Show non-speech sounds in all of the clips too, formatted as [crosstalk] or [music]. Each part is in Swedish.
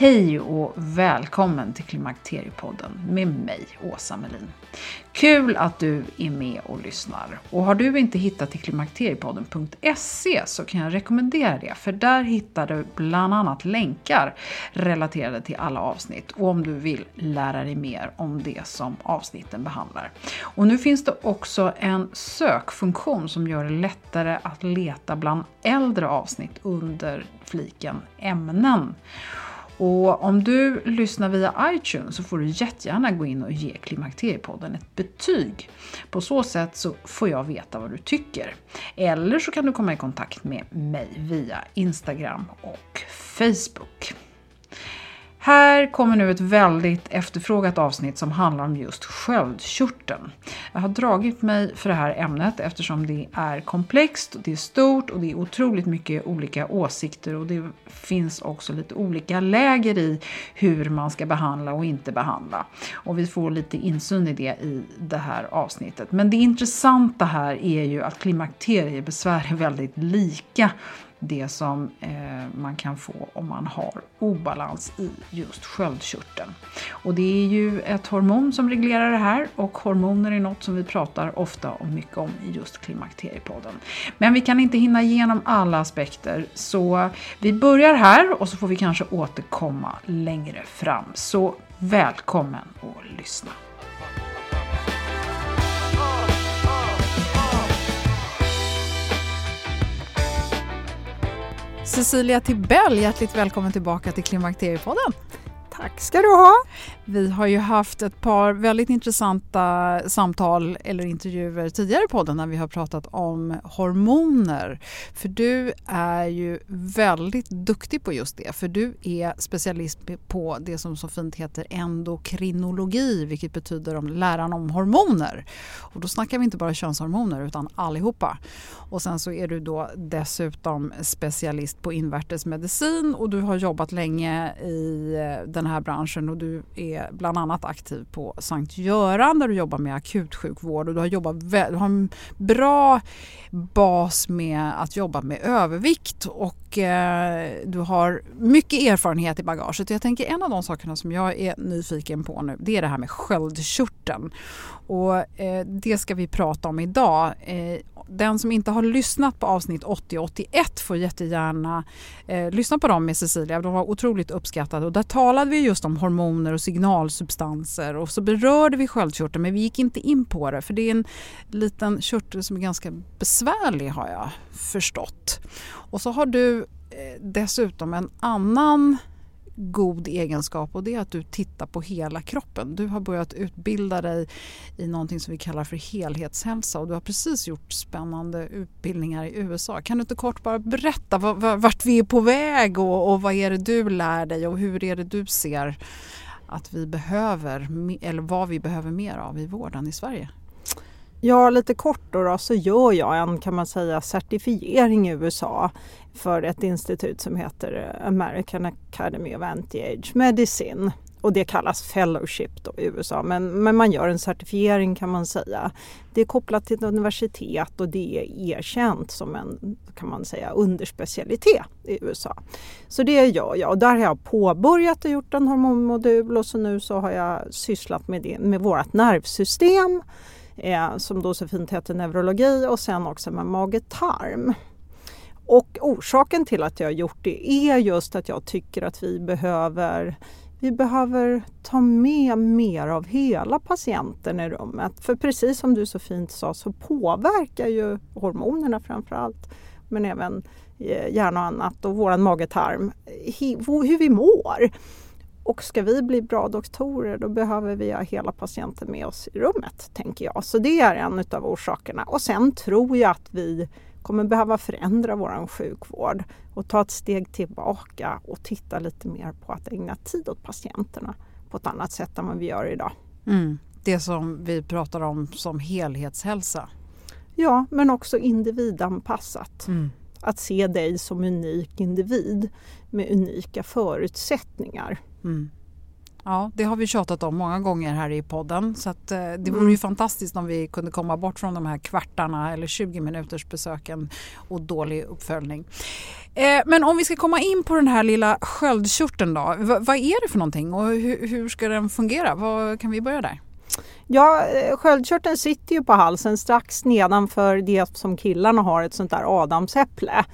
Hej och välkommen till Klimakteriepodden med mig, Åsa Melin. Kul att du är med och lyssnar. Och har du inte hittat till klimakteriepodden.se så kan jag rekommendera det, för där hittar du bland annat länkar relaterade till alla avsnitt och om du vill lära dig mer om det som avsnitten behandlar. Och nu finns det också en sökfunktion som gör det lättare att leta bland äldre avsnitt under fliken ämnen. Och om du lyssnar via iTunes så får du jättegärna gå in och ge Klimakteriepodden ett betyg. På så sätt så får jag veta vad du tycker. Eller så kan du komma i kontakt med mig via Instagram och Facebook. Här kommer nu ett väldigt efterfrågat avsnitt som handlar om just sköldkörteln. Jag har dragit mig för det här ämnet eftersom det är komplext, det är stort och det är otroligt mycket olika åsikter och det finns också lite olika läger i hur man ska behandla och inte behandla. Och vi får lite insyn i det i det här avsnittet. Men det intressanta här är ju att klimakteriebesvär är väldigt lika det som eh, man kan få om man har obalans i just sköldkörteln. Och det är ju ett hormon som reglerar det här och hormoner är något som vi pratar ofta och mycket om i just Klimakteriepodden. Men vi kan inte hinna igenom alla aspekter så vi börjar här och så får vi kanske återkomma längre fram. Så välkommen och lyssna! Cecilia Tibell, hjärtligt välkommen tillbaka till Klimakteriepodden. Tack ska du ha. Vi har ju haft ett par väldigt intressanta samtal eller intervjuer tidigare i podden när vi har pratat om hormoner. För du är ju väldigt duktig på just det. För du är specialist på det som så fint heter endokrinologi, vilket betyder om läran om hormoner. Och då snackar vi inte bara könshormoner utan allihopa. Och sen så är du då dessutom specialist på invärtesmedicin och du har jobbat länge i eh, den här branschen och du är är bland annat aktiv på Sankt Göran där du jobbar med akutsjukvård och du har, jobbat, du har en bra bas med att jobba med övervikt och eh, du har mycket erfarenhet i bagaget. Jag tänker en av de sakerna som jag är nyfiken på nu det är det här med sköldkörteln. Och eh, det ska vi prata om idag. Eh, den som inte har lyssnat på avsnitt 80 och 81 får jättegärna eh, lyssna på dem med Cecilia. De var otroligt uppskattade och där talade vi just om hormoner och signalsubstanser och så berörde vi sköldkörteln men vi gick inte in på det för det är en liten körtel som är ganska besvärlig har jag förstått. Och så har du eh, dessutom en annan god egenskap och det är att du tittar på hela kroppen. Du har börjat utbilda dig i någonting som vi kallar för helhetshälsa och du har precis gjort spännande utbildningar i USA. Kan du inte kort bara berätta vart vi är på väg och, och vad är det du lär dig och hur är det du ser att vi behöver eller vad vi behöver mer av i vården i Sverige? Ja, lite kort då, då, så gör jag en kan man säga certifiering i USA för ett institut som heter eh, American Academy of Anti-Age Medicine. Och det kallas fellowship då i USA men, men man gör en certifiering kan man säga. Det är kopplat till ett universitet och det är erkänt som en kan man säga underspecialitet i USA. Så det gör jag och där har jag påbörjat och gjort en hormonmodul och så nu så har jag sysslat med, det, med vårt nervsystem eh, som då så fint heter neurologi och sen också med mage-tarm. Och orsaken till att jag har gjort det är just att jag tycker att vi behöver vi behöver ta med mer av hela patienten i rummet. För precis som du så fint sa så påverkar ju hormonerna framför allt men även eh, hjärna och annat och våran mage-tarm hur vi mår. Och ska vi bli bra doktorer då behöver vi ha hela patienten med oss i rummet, tänker jag. Så det är en av orsakerna. Och sen tror jag att vi kommer behöva förändra vår sjukvård och ta ett steg tillbaka och titta lite mer på att ägna tid åt patienterna på ett annat sätt än vad vi gör idag. Mm. Det som vi pratar om som helhetshälsa. Ja, men också individanpassat. Mm. Att se dig som unik individ med unika förutsättningar. Mm. Ja, det har vi tjatat om många gånger här i podden så att, eh, det vore ju mm. fantastiskt om vi kunde komma bort från de här kvartarna eller 20 minuters besöken och dålig uppföljning. Eh, men om vi ska komma in på den här lilla sköldkörteln då. V vad är det för någonting och hur, hur ska den fungera? Vad, kan vi börja där? Ja, eh, sköldkörteln sitter ju på halsen strax nedanför det som killarna har, ett sånt där adamsäpple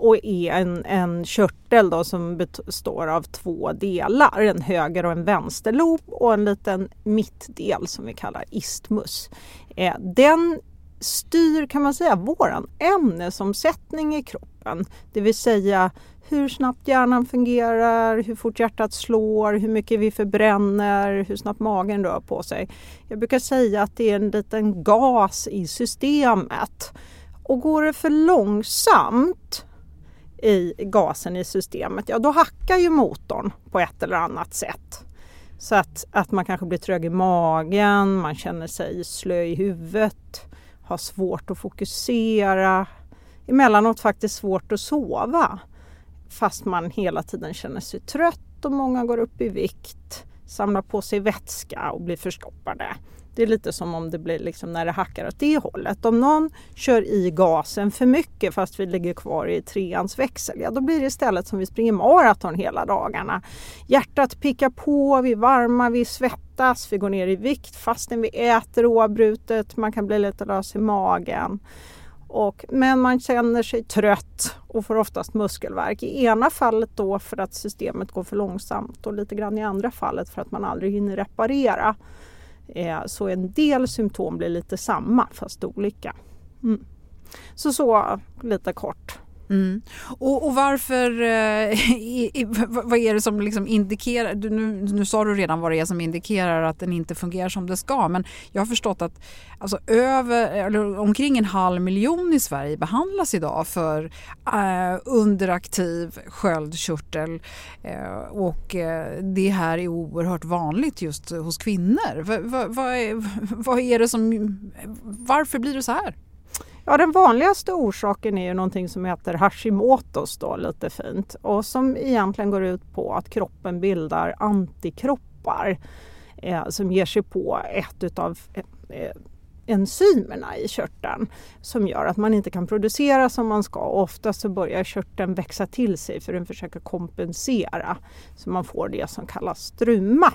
och är en, en körtel då som består av två delar, en höger och en vänsterlob och en liten mittdel som vi kallar istmus. Eh, den styr kan man säga våran ämnesomsättning i kroppen, det vill säga hur snabbt hjärnan fungerar, hur fort hjärtat slår, hur mycket vi förbränner, hur snabbt magen rör på sig. Jag brukar säga att det är en liten gas i systemet. Och går det för långsamt i gasen i systemet, ja då hackar ju motorn på ett eller annat sätt. Så att, att man kanske blir trög i magen, man känner sig slö i huvudet, har svårt att fokusera, emellanåt faktiskt svårt att sova fast man hela tiden känner sig trött och många går upp i vikt, samlar på sig vätska och blir förstoppade. Det är lite som om det blir liksom när det hackar åt det hållet. Om någon kör i gasen för mycket fast vi ligger kvar i treans växel, ja då blir det istället som vi springer maraton hela dagarna. Hjärtat pickar på, vi är varma, vi svettas, vi går ner i vikt fastän vi äter oavbrutet, man kan bli lite lös i magen. Och, men man känner sig trött och får oftast muskelvärk. I ena fallet då för att systemet går för långsamt och lite grann i andra fallet för att man aldrig hinner reparera. Eh, så en del symptom blir lite samma fast olika. Mm. Så så lite kort. Mm. Och, och, varför, eh, [laughs] i, i, vad är det som liksom indikerar, du, nu, nu sa du redan vad det är som indikerar att den inte fungerar som det ska men jag har förstått att alltså, över, eller omkring en halv miljon i Sverige behandlas idag för eh, underaktiv sköldkörtel eh, och eh, det här är oerhört vanligt just hos kvinnor. Va, va, va är, [laughs] vad är det som, varför blir det så här? Ja, den vanligaste orsaken är ju någonting som heter Hashimotos då, lite fint och som egentligen går ut på att kroppen bildar antikroppar eh, som ger sig på ett utav eh, enzymerna i körteln som gör att man inte kan producera som man ska. Oftast så börjar körteln växa till sig för den försöker kompensera så man får det som kallas struma.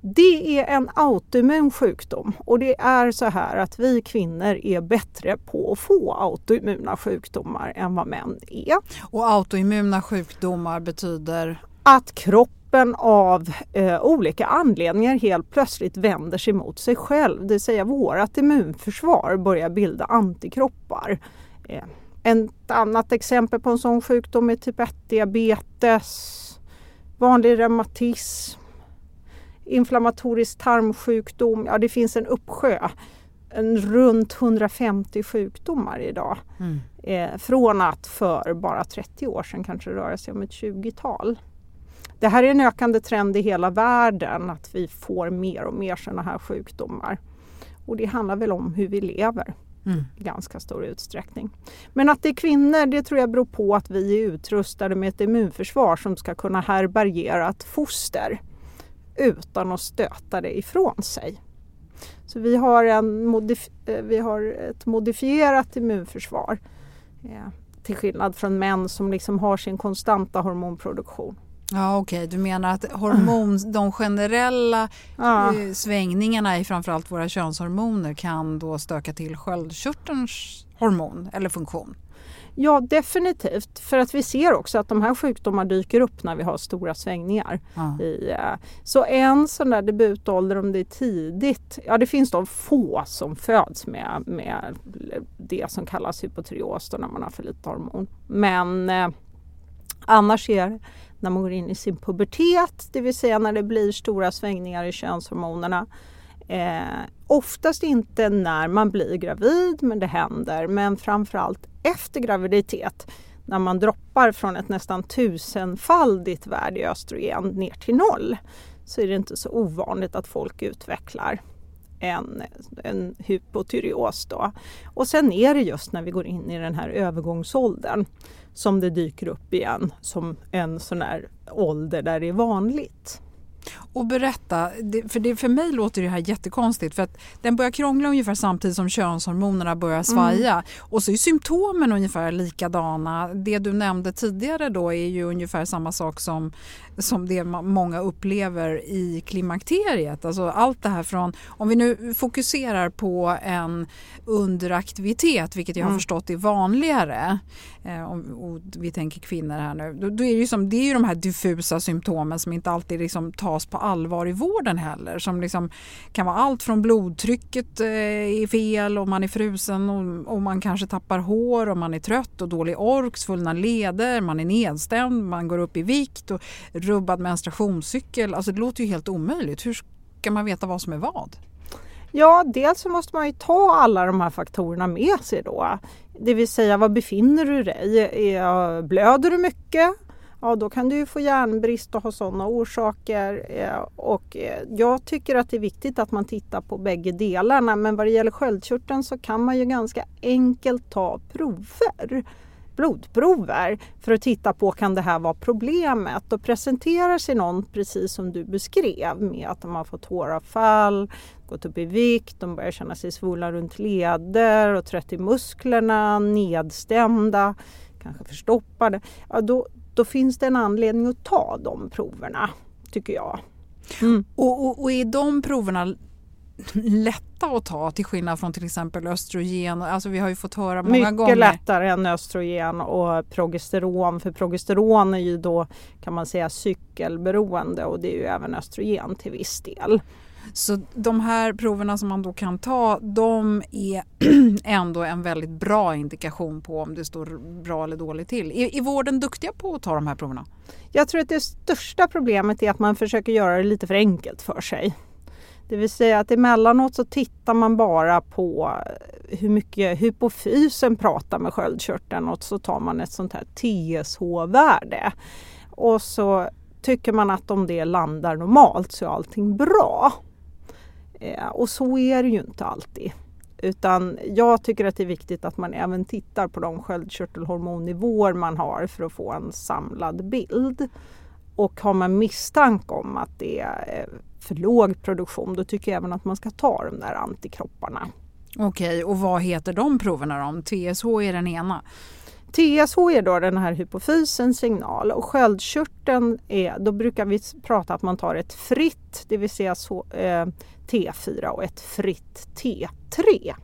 Det är en autoimmun sjukdom och det är så här att vi kvinnor är bättre på att få autoimmuna sjukdomar än vad män är. Och autoimmuna sjukdomar betyder? Att kroppen av eh, olika anledningar helt plötsligt vänder sig mot sig själv. Det vill säga vårt immunförsvar börjar bilda antikroppar. Eh, ett annat exempel på en sån sjukdom är typ 1 diabetes vanlig reumatism, inflammatorisk tarmsjukdom. Ja, det finns en uppsjö. En runt 150 sjukdomar idag. Mm. Eh, från att för bara 30 år sedan kanske röra sig om ett 20-tal. Det här är en ökande trend i hela världen att vi får mer och mer sådana här sjukdomar. Och det handlar väl om hur vi lever mm. i ganska stor utsträckning. Men att det är kvinnor det tror jag beror på att vi är utrustade med ett immunförsvar som ska kunna härbärgera ett foster utan att stöta det ifrån sig. Så vi har, en eh, vi har ett modifierat immunförsvar eh, till skillnad från män som liksom har sin konstanta hormonproduktion. Ja okej, okay. du menar att hormon, de generella ja. Eh, svängningarna i framförallt våra könshormoner kan då stöka till sköldkörtelns hormon eller funktion? Ja definitivt, för att vi ser också att de här sjukdomarna dyker upp när vi har stora svängningar. Ja. I, eh, så en sån där debutålder om det är tidigt, ja det finns de få som föds med, med det som kallas hypotyreos när man har för lite hormon. Men eh, annars är när man går in i sin pubertet, det vill säga när det blir stora svängningar i könshormonerna. Eh, oftast inte när man blir gravid, men det händer. Men framförallt efter graviditet när man droppar från ett nästan tusenfaldigt värde i östrogen ner till noll så är det inte så ovanligt att folk utvecklar en, en hypotyreos. Då. Och sen är det just när vi går in i den här övergångsåldern som det dyker upp igen som en sån här ålder där det är vanligt. Och berätta, för, det, för mig låter det här jättekonstigt för att den börjar krångla ungefär samtidigt som könshormonerna börjar mm. svaja. Mm. Och så är symptomen ungefär likadana. Det du nämnde tidigare då är ju ungefär samma sak som, som det många upplever i klimakteriet. Alltså allt det här från, om vi nu fokuserar på en underaktivitet, vilket jag har mm. förstått är vanligare, eh, och vi tänker kvinnor här nu, då, är det, som, det är ju de här diffusa symptomen som inte alltid liksom tas på allvar i vården heller. Som liksom kan vara allt från blodtrycket eh, är fel och man är frusen och, och, man kanske tappar hår och man är trött och dålig ork, svullna leder, man är nedstämd, man går upp i vikt och rubbad menstruationscykel. Alltså det låter ju helt omöjligt. Hur ska man veta vad som är vad? Ja, dels så måste man ju ta alla de här faktorerna med sig då. Det vill säga, var befinner du dig? Blöder du mycket? ja då kan du ju få järnbrist och ha sådana orsaker. Eh, och eh, jag tycker att det är viktigt att man tittar på bägge delarna men vad det gäller sköldkörteln så kan man ju ganska enkelt ta prover blodprover för att titta på kan det här vara problemet och presenterar sig någon precis som du beskrev med att de har fått håravfall, gått upp i vikt, de börjar känna sig svullna runt leder och trött i musklerna, nedstämda, kanske förstoppade. Ja, då, då finns det en anledning att ta de proverna, tycker jag. Mm. Och, och, och är de proverna lätta att ta till skillnad från till exempel östrogen? Alltså vi har ju fått höra många Mycket gånger. Mycket lättare än östrogen och progesteron för progesteron är ju då kan man säga cykelberoende och det är ju även östrogen till viss del. Så de här proverna som man då kan ta de är [clears throat] ändå en väldigt bra indikation på om det står bra eller dåligt till. Är, är vården duktiga på att ta de här proverna? Jag tror att det största problemet är att man försöker göra det lite för enkelt för sig. Det vill säga att emellanåt så tittar man bara på eh, hur mycket hypofysen pratar med sköldkörteln och så tar man ett sånt här TSH-värde. Och så tycker man att om det landar normalt så är allting bra. Eh, och så är det ju inte alltid. Utan jag tycker att det är viktigt att man även tittar på de sköldkörtelhormonnivåer man har för att få en samlad bild. Och har man misstanke om att det är för låg produktion då tycker jag även att man ska ta de där antikropparna. Okej, och vad heter de proverna då? TSH är den ena. TSH är då den här hypofysens signal och sköldkörteln är, då brukar vi prata att man tar ett fritt, det vill säga så, eh, T4 och ett fritt T3.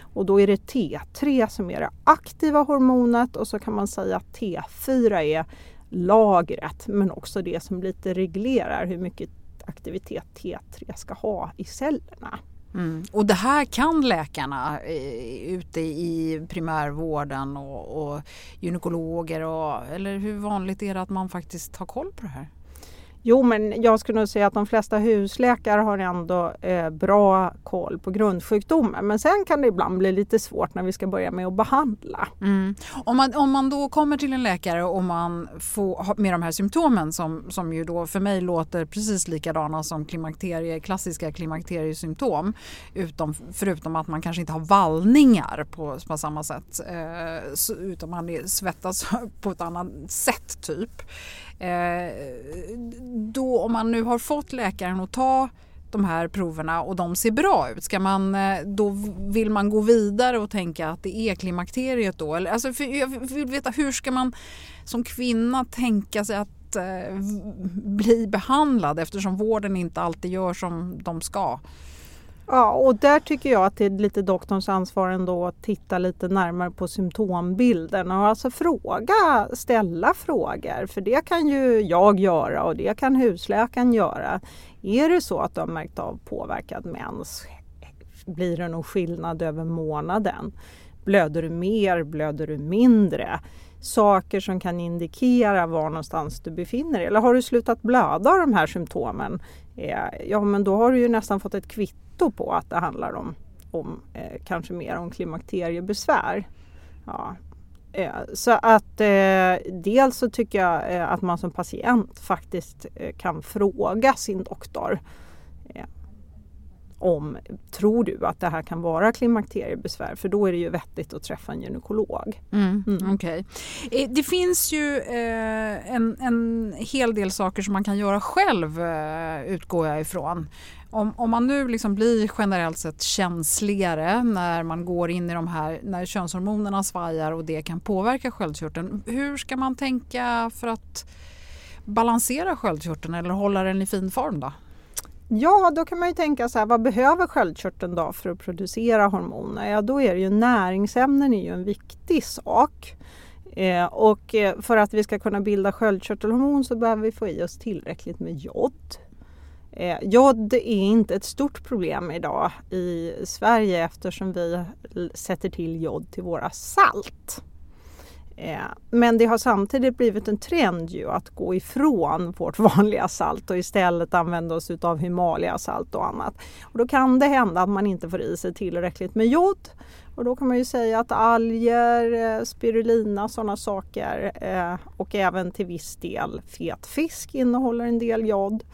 Och då är det T3 som är det aktiva hormonet och så kan man säga att T4 är lagret men också det som lite reglerar hur mycket aktivitet T3 ska ha i cellerna. Mm. Och det här kan läkarna eh, ute i primärvården och, och gynekologer och, eller hur vanligt är det att man faktiskt har koll på det här? Jo, men jag skulle nog säga att de flesta husläkare har ändå eh, bra koll på grundsjukdomen. Men sen kan det ibland bli lite svårt när vi ska börja med att behandla. Mm. Om, man, om man då kommer till en läkare och man får med de här symptomen som, som ju då för mig låter precis likadana som klimakterie, klassiska klimakteriesymptom utom, förutom att man kanske inte har vallningar på, på samma sätt eh, utan man svettas [laughs] på ett annat sätt typ. Eh, då om man nu har fått läkaren att ta de här proverna och de ser bra ut, ska man, eh, då vill man gå vidare och tänka att det är klimakteriet då? Eller, alltså, jag vill veta hur ska man som kvinna tänka sig att eh, bli behandlad eftersom vården inte alltid gör som de ska? Ja, och där tycker jag att det är lite doktorns ansvar ändå att titta lite närmare på symptombilden och alltså fråga, ställa frågor. För det kan ju jag göra och det kan husläkaren göra. Är det så att du har märkt av påverkad mens? Blir det någon skillnad över månaden? Blöder du mer? Blöder du mindre? Saker som kan indikera var någonstans du befinner dig. Eller har du slutat blöda av de här symptomen? Eh, ja, men då har du ju nästan fått ett kvitto på att det handlar om, om eh, kanske mer om klimakteriebesvär. Ja. Eh, så att eh, dels så tycker jag eh, att man som patient faktiskt eh, kan fråga sin doktor eh, om, tror du att det här kan vara klimakteriebesvär? För då är det ju vettigt att träffa en gynekolog. Mm, mm. Okay. Det finns ju eh, en, en hel del saker som man kan göra själv eh, utgår jag ifrån. Om, om man nu liksom blir generellt sett känsligare när man går in i de här, när könshormonerna svajar och det kan påverka sköldkörteln. Hur ska man tänka för att balansera sköldkörteln eller hålla den i fin form då? Ja, då kan man ju tänka så här, vad behöver sköldkörteln då för att producera hormoner? Ja, då är det ju näringsämnen är ju en viktig sak. Eh, och eh, för att vi ska kunna bilda sköldkörtelhormon så behöver vi få i oss tillräckligt med jod. Eh, jod är inte ett stort problem idag i Sverige eftersom vi sätter till jod till våra salt. Eh, men det har samtidigt blivit en trend ju att gå ifrån vårt [laughs] vanliga salt och istället använda oss av Himalayasalt och annat. Och då kan det hända att man inte får i sig tillräckligt med jod. Och då kan man ju säga att alger, eh, spirulina, sådana saker eh, och även till viss del fet fisk innehåller en del jod.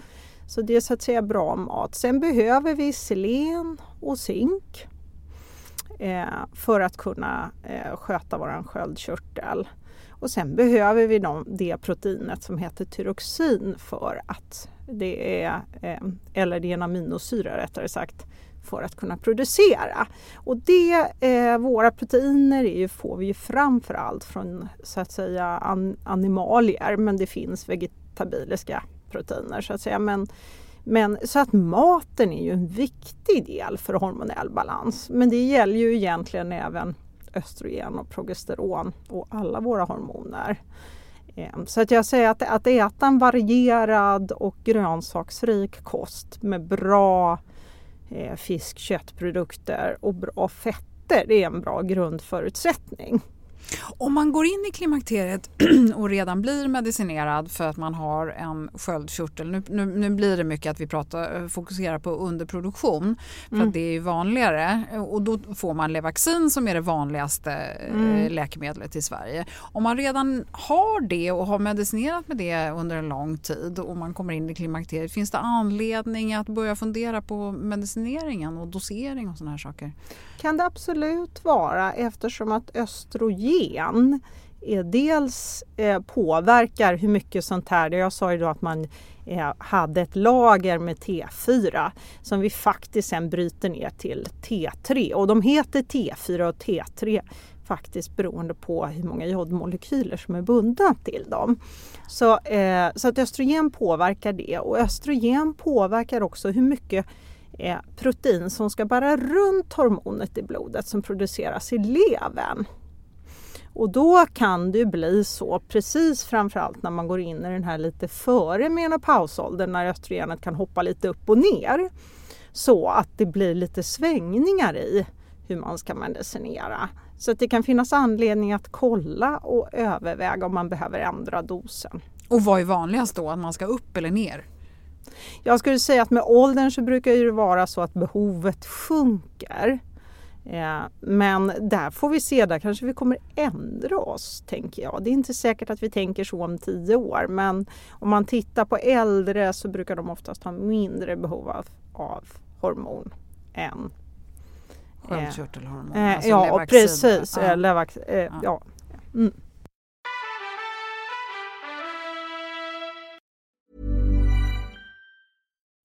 Så det är så att säga bra mat. Sen behöver vi selen och zink Eh, för att kunna eh, sköta vår sköldkörtel. Och sen behöver vi de, det proteinet som heter tyroxin för att det är, eh, eller det är en aminosyra rättare sagt, för att kunna producera. Och det, eh, våra proteiner är ju, får vi ju framförallt från så att säga an, animalier men det finns vegetabiliska proteiner så att säga. Men, men, så att maten är ju en viktig del för hormonell balans. Men det gäller ju egentligen även östrogen och progesteron och alla våra hormoner. Ehm, så att jag säger att, att äta en varierad och grönsaksrik kost med bra eh, fisk köttprodukter och bra fetter, det är en bra grundförutsättning. Om man går in i klimakteriet [clears throat] och redan blir medicinerad för att man har en sköldkörtel. Nu, nu, nu blir det mycket att vi pratar, fokuserar på underproduktion för mm. att det är vanligare och då får man Levaxin som är det vanligaste eh, mm. läkemedlet i Sverige. Om man redan har det och har medicinerat med det under en lång tid och man kommer in i klimakteriet finns det anledning att börja fundera på medicineringen och dosering och sådana här saker? kan det absolut vara eftersom att östrogen är eh, dels eh, påverkar hur mycket sånt här, jag sa ju då att man eh, hade ett lager med T4 som vi faktiskt sen bryter ner till T3 och de heter T4 och T3 faktiskt beroende på hur många jodmolekyler som är bundna till dem. Så, eh, så att östrogen påverkar det och östrogen påverkar också hur mycket eh, protein som ska bära runt hormonet i blodet som produceras i levern. Och då kan det bli så, precis framförallt när man går in i den här lite före menopausåldern när östrogenet kan hoppa lite upp och ner. Så att det blir lite svängningar i hur man ska medicinera. Så att det kan finnas anledning att kolla och överväga om man behöver ändra dosen. Och vad är vanligast då? Att man ska upp eller ner? Jag skulle säga att med åldern så brukar det vara så att behovet sjunker. Eh, men där får vi se, där kanske vi kommer ändra oss tänker jag. Det är inte säkert att vi tänker så om tio år men om man tittar på äldre så brukar de oftast ha mindre behov av, av hormon än Sköldkörtelhormon? Eh, alltså ja Levaxin. precis, ja. Levax, eh, ja. ja. Mm.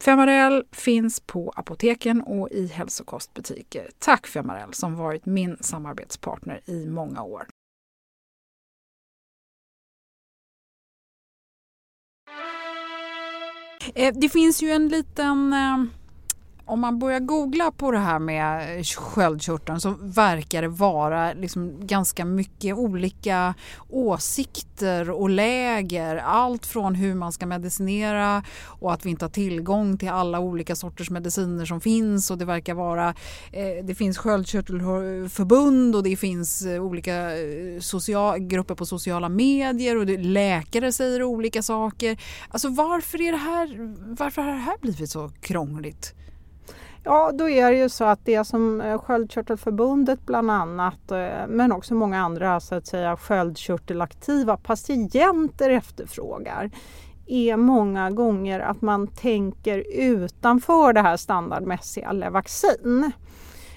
Femarel finns på apoteken och i hälsokostbutiker. Tack Femarel som varit min samarbetspartner i många år. Eh, det finns ju en liten eh, om man börjar googla på det här med eh, sköldkörteln så verkar det vara liksom ganska mycket olika åsikter och läger. Allt från hur man ska medicinera och att vi inte har tillgång till alla olika sorters mediciner som finns och det verkar vara eh, det finns sköldkörtelförbund och det finns eh, olika social, grupper på sociala medier och det, läkare säger olika saker. Alltså varför är det här, varför har det här blivit så krångligt? Ja, då är det ju så att det som eh, Sköldkörtelförbundet bland annat, eh, men också många andra så att säga sköldkörtelaktiva patienter efterfrågar är många gånger att man tänker utanför det här standardmässiga Levaxin.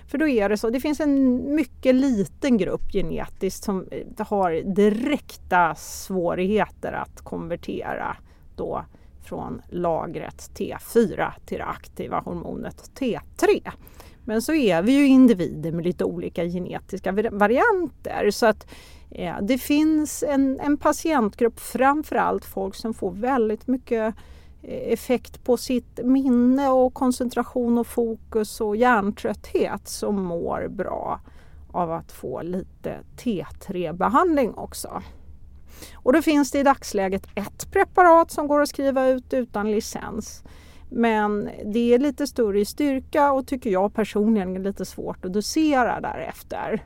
För då är det så, det finns en mycket liten grupp genetiskt som eh, har direkta svårigheter att konvertera då från lagret T4 till det aktiva hormonet T3. Men så är vi ju individer med lite olika genetiska varianter så att eh, det finns en, en patientgrupp, framförallt folk som får väldigt mycket eh, effekt på sitt minne och koncentration och fokus och hjärntrötthet som mår bra av att få lite T3-behandling också. Och då finns det i dagsläget ett preparat som går att skriva ut utan licens. Men det är lite större i styrka och tycker jag personligen är lite svårt att dosera därefter.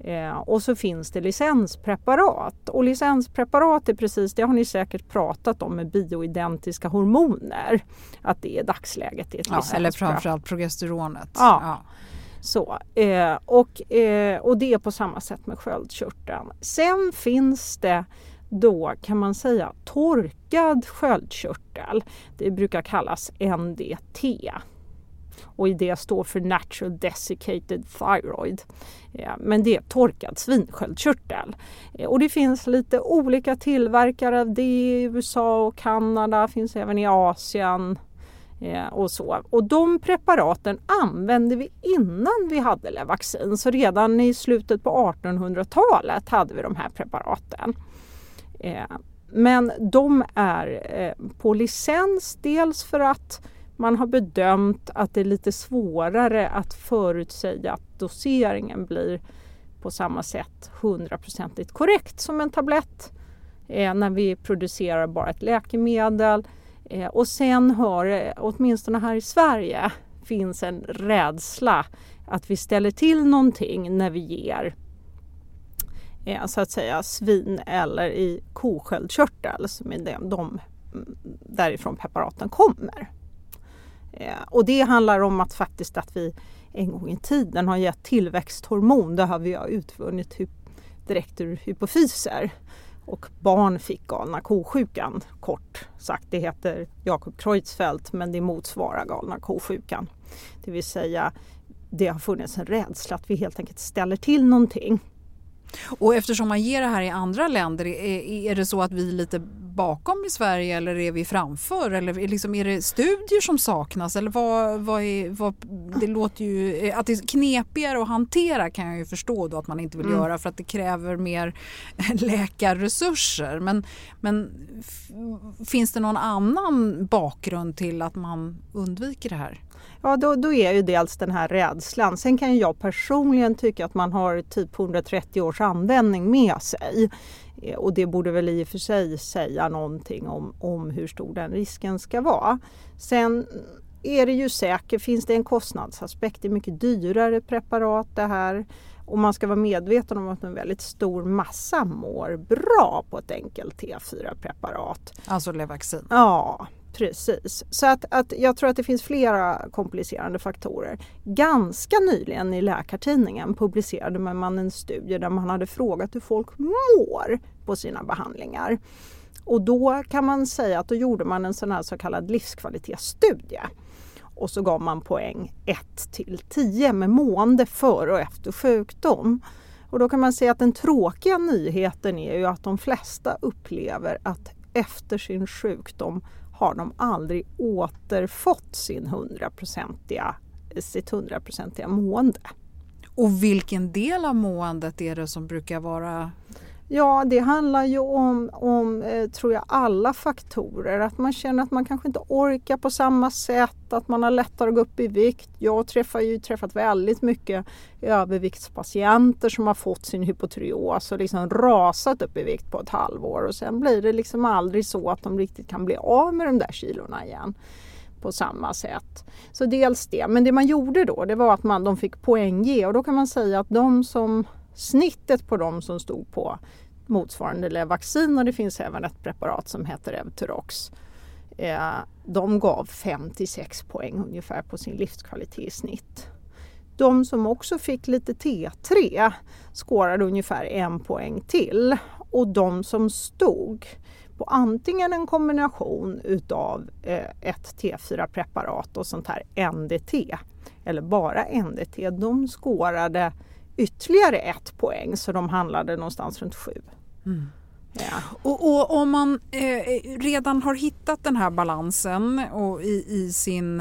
Eh, och så finns det licenspreparat. Och licenspreparat är precis, det har ni säkert pratat om med bioidentiska hormoner. Att det är dagsläget är ett ja, Eller framförallt progesteronet. Ja. ja. Så, eh, och, eh, och det är på samma sätt med sköldkörteln. Sen finns det då kan man säga torkad sköldkörtel. Det brukar kallas NDT. och i det står för Natural Desiccated Thyroid. Eh, men det är torkad svinsköldkörtel. Eh, och det finns lite olika tillverkare av det i USA och Kanada, finns även i Asien eh, och så. Och de preparaten använde vi innan vi hade Levaxin. Så redan i slutet på 1800-talet hade vi de här preparaten. Eh, men de är eh, på licens dels för att man har bedömt att det är lite svårare att förutsäga att doseringen blir på samma sätt hundraprocentigt korrekt som en tablett eh, när vi producerar bara ett läkemedel. Och sen har, åtminstone här i Sverige, finns en rädsla att vi ställer till någonting när vi ger är så att säga svin eller i kosköldkörtel som är de, de därifrån preparaten kommer. Eh, och det handlar om att faktiskt att vi en gång i tiden har gett tillväxthormon. Det har vi utvunnit direkt ur hypofyser. Och barn fick galna kosjukan, kort sagt. Det heter Jakob Creutzfeldt men det motsvarar galna kosjukan. Det vill säga det har funnits en rädsla att vi helt enkelt ställer till någonting. Och eftersom man ger det här i andra länder, är, är det så att vi är lite bakom i Sverige eller är vi framför? Eller är, liksom, är det studier som saknas? Eller vad, vad är, vad, det låter ju, att det är knepigare att hantera kan jag ju förstå då att man inte vill mm. göra för att det kräver mer [laughs] läkarresurser. Men, men finns det någon annan bakgrund till att man undviker det här? Ja, då, då är ju dels den här rädslan. Sen kan jag personligen tycka att man har typ 130 års användning med sig. Eh, och det borde väl i och för sig säga någonting om, om hur stor den risken ska vara. Sen är det ju säkert, finns det en kostnadsaspekt, det är mycket dyrare preparat det här. Och man ska vara medveten om att en väldigt stor massa mår bra på ett enkelt T4-preparat. Alltså Levaxin? Ja, Precis, så att, att jag tror att det finns flera komplicerande faktorer. Ganska nyligen i Läkartidningen publicerade man en studie där man hade frågat hur folk mår på sina behandlingar. Och då kan man säga att då gjorde man en sån här så kallad livskvalitetsstudie. Och så gav man poäng 1 till 10 med mående före och efter sjukdom. Och då kan man säga att den tråkiga nyheten är ju att de flesta upplever att efter sin sjukdom har de aldrig återfått sin hundraprocentiga, sitt hundraprocentiga mående. Och vilken del av måendet är det som brukar vara Ja, det handlar ju om, om eh, tror jag, alla faktorer. Att man känner att man kanske inte orkar på samma sätt, att man har lättare att gå upp i vikt. Jag träffar ju träffat väldigt mycket överviktspatienter som har fått sin hypotyreos och liksom rasat upp i vikt på ett halvår och sen blir det liksom aldrig så att de riktigt kan bli av med de där kilorna igen på samma sätt. Så dels det, men det man gjorde då det var att man, de fick poäng ge och då kan man säga att de som snittet på de som stod på motsvarande Levaxin och det finns även ett preparat som heter Evturox. Eh, de gav 56 poäng ungefär på sin livskvalitet i snitt. De som också fick lite T3 skårade ungefär en poäng till och de som stod på antingen en kombination utav eh, ett T4-preparat och sånt här NDT eller bara NDT, de skårade ytterligare ett poäng så de handlade någonstans runt sju. Mm. Ja. Och, och, om man eh, redan har hittat den här balansen och i, i sin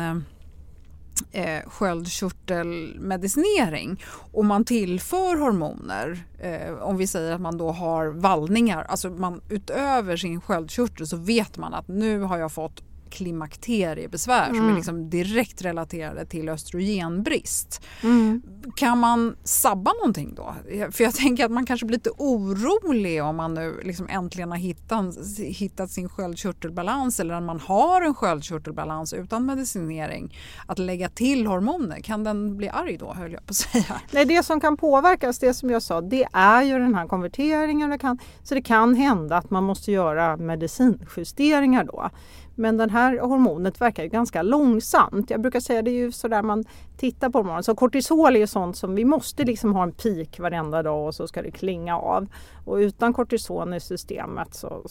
eh, sköldkörtelmedicinering och man tillför hormoner, eh, om vi säger att man då har vallningar, alltså man utöver sin sköldkörtel så vet man att nu har jag fått klimakteriebesvär mm. som är mm. liksom direkt relaterade till östrogenbrist. Mm. Kan man sabba någonting då? För jag tänker att man kanske blir lite orolig om man nu liksom äntligen har hittat, hittat sin sköldkörtelbalans eller om man har en sköldkörtelbalans utan medicinering. Att lägga till hormoner, kan den bli arg då höll jag på att säga? Nej, det som kan påverkas, det som jag sa, det är ju den här konverteringen. Det kan, så det kan hända att man måste göra medicinjusteringar då. Men det här hormonet verkar ju ganska långsamt. Jag brukar säga det är ju sådär man tittar på hormoner. Så kortisol är ju sånt som vi måste liksom ha en peak varenda dag och så ska det klinga av. Och utan kortison i systemet så,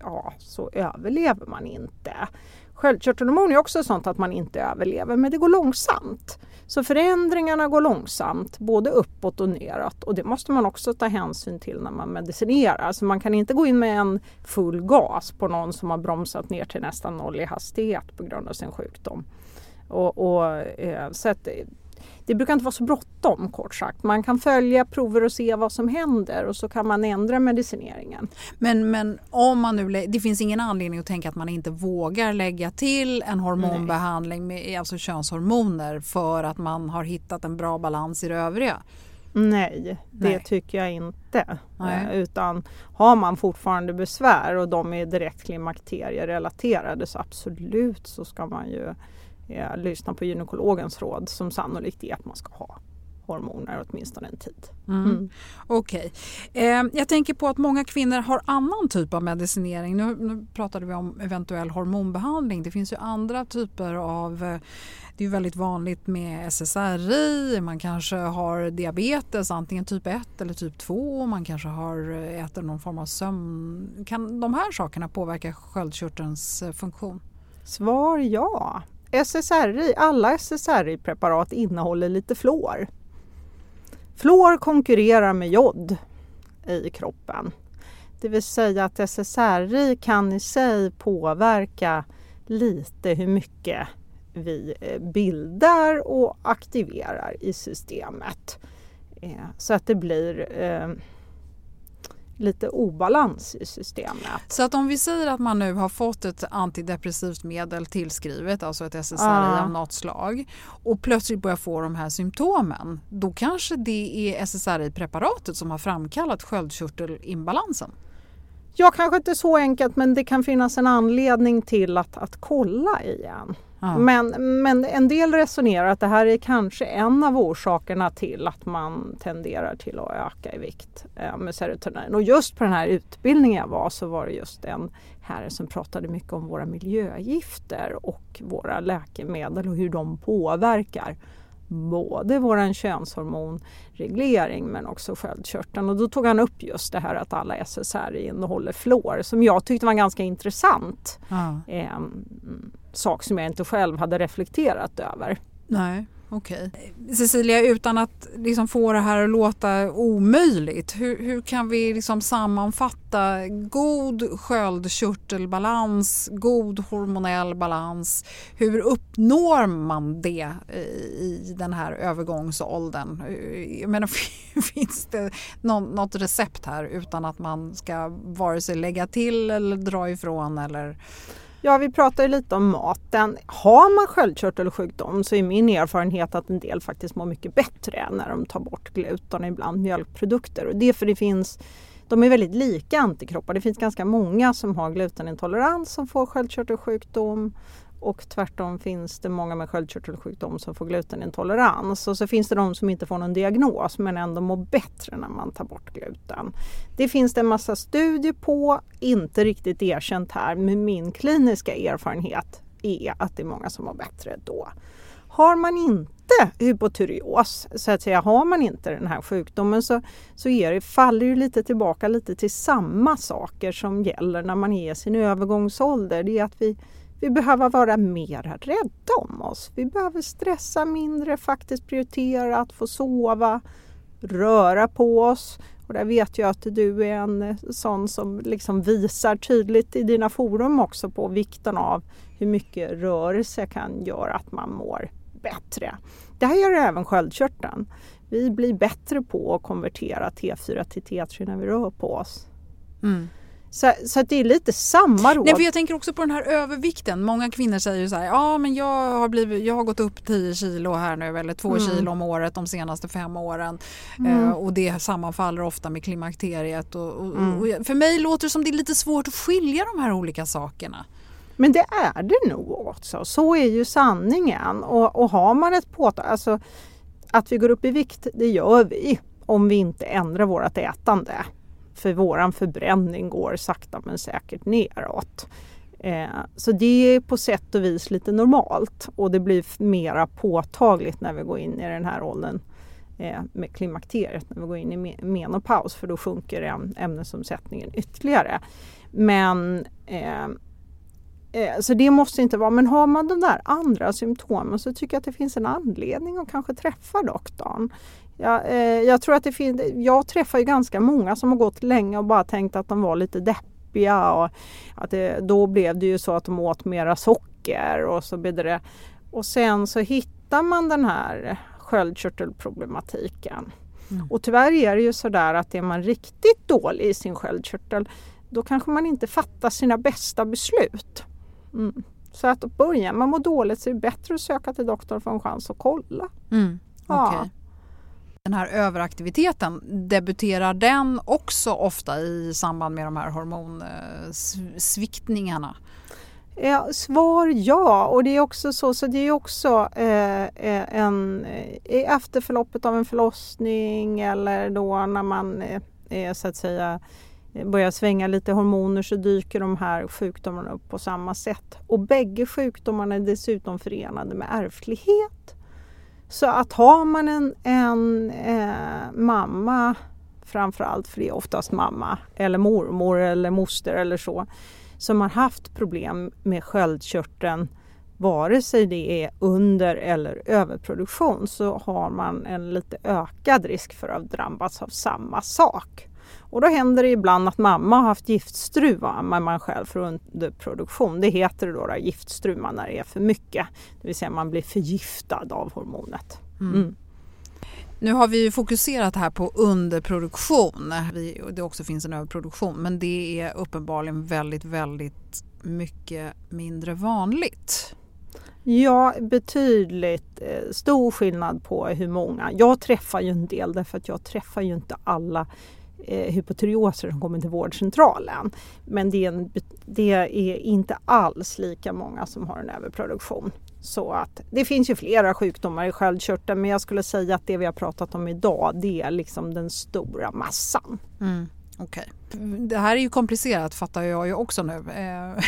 ja, så överlever man inte. Sköldkörtelhormon är också sånt att man inte överlever men det går långsamt. Så förändringarna går långsamt, både uppåt och neråt och det måste man också ta hänsyn till när man medicinerar. Så man kan inte gå in med en full gas på någon som har bromsat ner till nästan noll i hastighet på grund av sin sjukdom. Och, och eh, så att, det brukar inte vara så bråttom kort sagt. Man kan följa prover och se vad som händer och så kan man ändra medicineringen. Men, men om man nu, det finns ingen anledning att tänka att man inte vågar lägga till en hormonbehandling med alltså könshormoner för att man har hittat en bra balans i det övriga? Nej, det Nej. tycker jag inte. Nej. Eh, utan har man fortfarande besvär och de är direkt klimakterierelaterade så absolut så ska man ju eh, lyssna på gynekologens råd som sannolikt är att man ska ha hormoner åtminstone en tid. Mm. Mm. Okej. Okay. Eh, jag tänker på att många kvinnor har annan typ av medicinering. Nu, nu pratade vi om eventuell hormonbehandling. Det finns ju andra typer av eh, det är väldigt vanligt med SSRI, man kanske har diabetes, antingen typ 1 eller typ 2, man kanske har eh, äter någon form av sömn. Kan de här sakerna påverka sköldkörtelns eh, funktion? Svar ja. SSRI, alla SSRI-preparat innehåller lite fluor. Fluor konkurrerar med jod i kroppen. Det vill säga att SSRI kan i sig påverka lite hur mycket vi eh, bildar och aktiverar i systemet. Eh, så att det blir eh, lite obalans i systemet. Så att om vi säger att man nu har fått ett antidepressivt medel tillskrivet, alltså ett SSRI ah. av något slag och plötsligt börjar få de här symptomen, då kanske det är SSRI-preparatet som har framkallat sköldkörtelimbalansen? Ja, kanske inte så enkelt men det kan finnas en anledning till att, att kolla igen. Men, men en del resonerar att det här är kanske en av orsakerna till att man tenderar till att öka i vikt eh, med serotonin. Och just på den här utbildningen jag var så var det just en herre som pratade mycket om våra miljögifter och våra läkemedel och hur de påverkar både våran könshormonreglering men också sköldkörteln. Och då tog han upp just det här att alla SSRI innehåller fluor som jag tyckte var ganska intressant ja. eh, sak som jag inte själv hade reflekterat över. Nej. Okej. Okay. Cecilia, utan att liksom få det här att låta omöjligt, hur, hur kan vi liksom sammanfatta god sköldkörtelbalans, god hormonell balans? Hur uppnår man det i den här övergångsåldern? Jag menar, [laughs] finns det något recept här utan att man ska vare sig lägga till eller dra ifrån? Eller... Ja, vi pratar ju lite om maten. Har man sköldkörtelsjukdom så är min erfarenhet att en del faktiskt mår mycket bättre när de tar bort gluten, ibland mjölkprodukter. Och det är för det finns de är väldigt lika antikroppar. Det finns ganska många som har glutenintolerans som får sköldkörtelsjukdom och tvärtom finns det många med sköldkörtelsjukdom som får glutenintolerans. Och så finns det de som inte får någon diagnos men ändå mår bättre när man tar bort gluten. Det finns det en massa studier på, inte riktigt erkänt här, men min kliniska erfarenhet är att det är många som mår bättre då. Har man inte hypotyreos, så att säga, har man inte den här sjukdomen så, så är det, faller det lite tillbaka lite till samma saker som gäller när man är i sin övergångsålder. Det är att vi vi behöver vara mer rädda om oss. Vi behöver stressa mindre, faktiskt prioritera att få sova, röra på oss. Och där vet jag att du är en eh, sån som liksom visar tydligt i dina forum också på vikten av hur mycket rörelse kan göra att man mår bättre. Det här gör även sköldkörteln. Vi blir bättre på att konvertera T4 till T3 när vi rör på oss. Mm. Så, så det är lite samma råd. Nej, för jag tänker också på den här övervikten. Många kvinnor säger så här, ja men jag har, blivit, jag har gått upp 10 kilo här nu eller 2 mm. kilo om året de senaste fem åren. Mm. Uh, och det sammanfaller ofta med klimakteriet. Och, och, mm. och, för mig låter det som det är lite svårt att skilja de här olika sakerna. Men det är det nog också. Så är ju sanningen. Och, och har man ett påtag, alltså att vi går upp i vikt, det gör vi om vi inte ändrar vårt ätande för våran förbränning går sakta men säkert neråt. Eh, så det är på sätt och vis lite normalt och det blir mera påtagligt när vi går in i den här åldern eh, med klimakteriet, när vi går in i menopaus för då sjunker ämnesomsättningen ytterligare. Men eh, eh, så det måste inte vara, men har man de där andra symptomen så tycker jag att det finns en anledning att kanske träffa doktorn. Jag, eh, jag tror att det finns, jag träffar ju ganska många som har gått länge och bara tänkt att de var lite deppiga och att det, då blev det ju så att de åt mera socker och så det och sen så hittar man den här sköldkörtelproblematiken. Mm. Och tyvärr är det ju sådär att är man riktigt dålig i sin sköldkörtel då kanske man inte fattar sina bästa beslut. Mm. Så att börjar man må dåligt så är det bättre att söka till doktorn få en chans att kolla. Mm. Ja. Den här överaktiviteten, debuterar den också ofta i samband med de här hormonsviktningarna? Eh, ja, svar ja och det är också så, så det är också eh, eh en, eh, i efterförloppet av en förlossning eller då när man eh, så att säga börjar svänga lite hormoner så dyker de här sjukdomarna upp på samma sätt. Och bägge sjukdomarna är dessutom förenade med ärftlighet. Så att har man en, en eh, mamma framförallt, för det är oftast mamma eller mormor eller moster eller så, som har haft problem med sköldkörteln vare sig det är under eller överproduktion så har man en lite ökad risk för att drabbas av samma sak. Och då händer det ibland att mamma har haft giftstruva, man själv för underproduktion. Det heter det då, då giftstruva när det är för mycket. Det vill säga man blir förgiftad av hormonet. Mm. Mm. Nu har vi fokuserat här på underproduktion. Det också finns en överproduktion men det är uppenbarligen väldigt, väldigt mycket mindre vanligt. Ja, betydligt eh, stor skillnad på hur många. Jag träffar ju en del därför att jag träffar ju inte alla eh, hypotyreoser som kommer till vårdcentralen. Men det är, en, det är, inte alls lika många som har en överproduktion. Så att det finns ju flera sjukdomar i sköldkörteln men jag skulle säga att det vi har pratat om idag det är liksom den stora massan. Mm. Okay. Det här är ju komplicerat fattar jag ju också nu. Eh,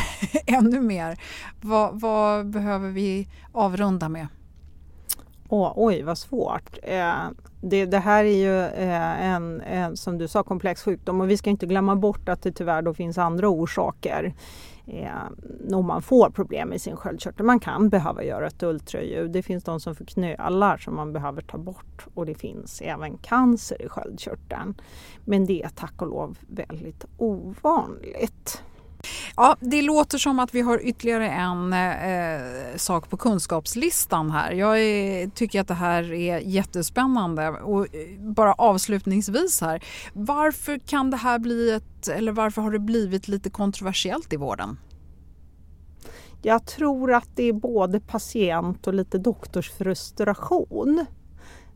[laughs] ännu mer. Vad, vad, behöver vi avrunda med? Oh, oj, vad svårt. Eh, det, det, här är ju eh, en, en, som du sa, komplex sjukdom och vi ska inte glömma bort att det tyvärr då finns andra orsaker eh, om man får problem med sin sköldkörtel. Man kan behöva göra ett ultraljud. Det finns de som får knölar som man behöver ta bort och det finns även cancer i sköldkörteln. Men det är tack och lov väldigt ovanligt. Ja, det låter som att vi har ytterligare en eh, eh sak på kunskapslistan här. Jag är, tycker att det här är jättespännande och eh, bara avslutningsvis här. Varför kan det här bli ett, eller varför har det blivit lite kontroversiellt i vården? Jag tror att det är både patient och lite doktorsfrustration.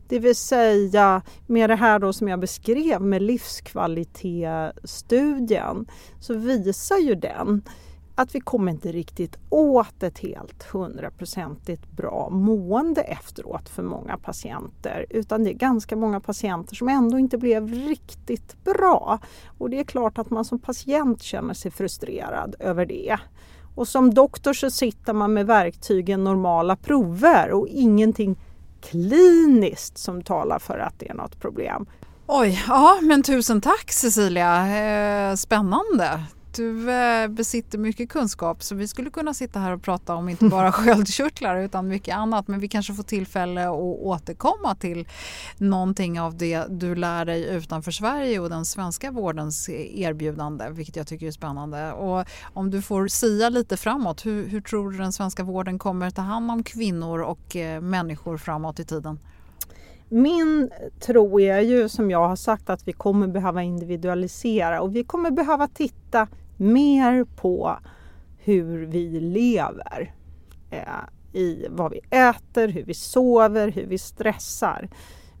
Det vill säga med det här då som jag beskrev med livskvalitetsstudien så visar ju den att vi kommer inte riktigt åt ett helt hundraprocentigt bra mående efteråt för många patienter utan det är ganska många patienter som ändå inte blev riktigt bra. Och det är klart att man som patient känner sig frustrerad över det. Och som doktor så sitter man med verktygen normala prover och ingenting kliniskt som talar för att det är något problem. Oj, ja men tusen tack Cecilia, eh, spännande. Du eh, besitter mycket kunskap så vi skulle kunna sitta här och prata om inte bara [laughs] sköldkörtlar utan mycket annat. Men vi kanske får tillfälle att återkomma till någonting av det du lär dig utanför Sverige och den svenska vårdens erbjudande, vilket jag tycker är spännande. Och om du får sia lite framåt, hur, hur tror du den svenska vården kommer ta hand om kvinnor och eh, människor framåt i tiden? Min tro är ju som jag har sagt att vi kommer behöva individualisera och vi kommer behöva titta mer på hur vi lever. Eh, I vad vi äter, hur vi sover, hur vi stressar.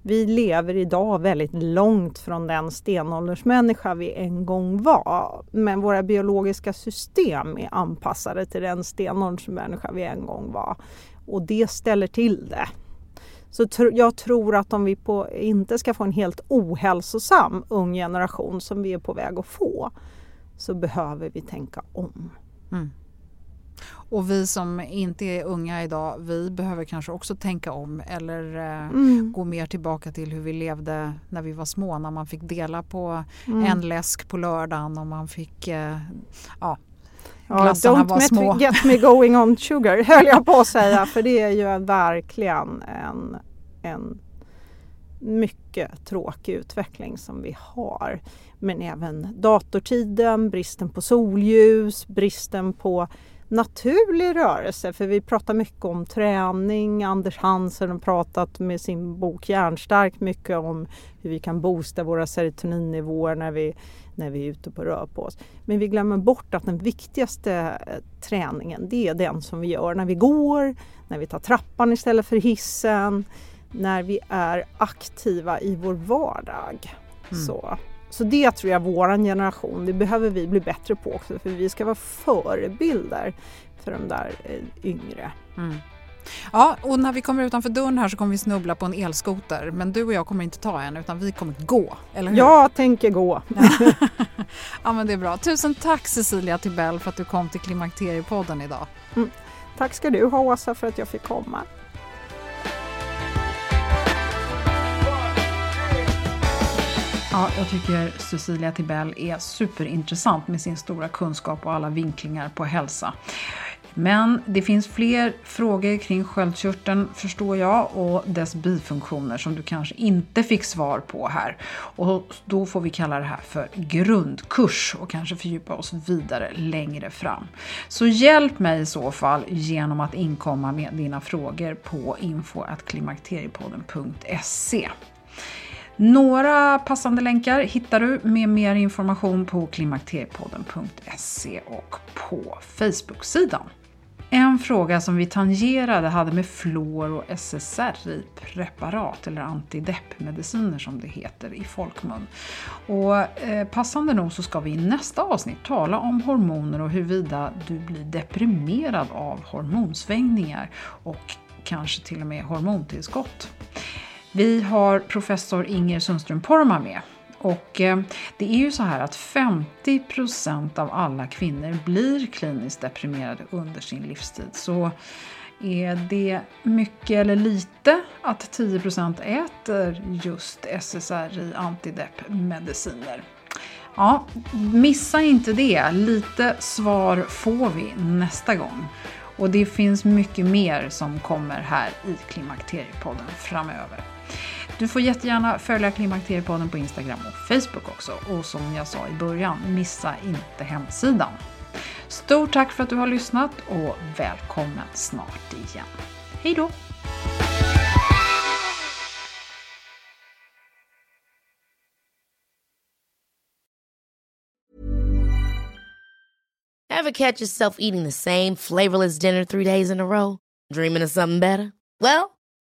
Vi lever idag väldigt långt från den stenåldersmänniska vi en gång var. Men våra biologiska system är anpassade till den stenåldersmänniska vi en gång var. Och det ställer till det. Så tr jag tror att om vi på, inte ska få en helt ohälsosam ung generation som vi är på väg att få så behöver vi tänka om. Mm. Och vi som inte är unga idag, vi behöver kanske också tänka om eller eh, mm. gå mer tillbaka till hur vi levde när vi var små, när man fick dela på mm. en läsk på lördagen och man fick, eh, ja. glassarna don't var små. Me, get me going on sugar [laughs] höll jag på att säga för det är ju verkligen en, en mycket tråkig utveckling som vi har. Men även datortiden, bristen på solljus, bristen på naturlig rörelse. För vi pratar mycket om träning. Anders Hansen har pratat med sin bok Hjärnstark mycket om hur vi kan boosta våra serotoninnivåer när vi, när vi är ute på rör på oss. Men vi glömmer bort att den viktigaste eh, träningen det är den som vi gör när vi går, när vi tar trappan istället för hissen, när vi är aktiva i vår vardag. Mm. Så. Så det tror jag våran generation, det behöver vi bli bättre på också för vi ska vara förebilder för de där eh, yngre. Mm. Ja, och när vi kommer utanför dörren här så kommer vi snubbla på en elskoter. Men du och jag kommer inte ta en utan vi kommer gå, eller hur? Jag tänker gå. [laughs] ja, men det är bra. Tusen tack Cecilia Tibell för att du kom till Klimakteriepodden idag. Mm. Tack ska du ha Åsa för att jag fick komma. Ja, jag tycker Cecilia Tibell är superintressant med sin stora kunskap och alla vinklingar på hälsa. Men det finns fler frågor kring sköldkörteln förstår jag och dess bifunktioner som du kanske inte fick svar på här. Och då får vi kalla det här för grundkurs och kanske fördjupa oss vidare längre fram. Så hjälp mig i så fall genom att inkomma med dina frågor på info.klimakteriepodden.se. Några passande länkar hittar du med mer information på klimakteriepodden.se och på Facebook-sidan. En fråga som vi tangerade hade med fluor och SSRI-preparat eller antideppmediciner som det heter i folkmun. Och eh, passande nog så ska vi i nästa avsnitt tala om hormoner och huruvida du blir deprimerad av hormonsvängningar och kanske till och med hormontillskott. Vi har professor Inger Sundström Porma med. Och eh, det är ju så här att 50% av alla kvinnor blir kliniskt deprimerade under sin livstid. Så är det mycket eller lite att 10% äter just SSRI-antideppmediciner? Ja, missa inte det. Lite svar får vi nästa gång. Och det finns mycket mer som kommer här i Klimakteriepodden framöver. Du får jättegärna följa Klimakteriepodden på Instagram och Facebook också. Och som jag sa i början, missa inte hemsidan. Stort tack för att du har lyssnat och välkommen snart igen. Hej då! Have catch yourself eating the same flavorless dinner three days in a row? Dreaming of something better? Well,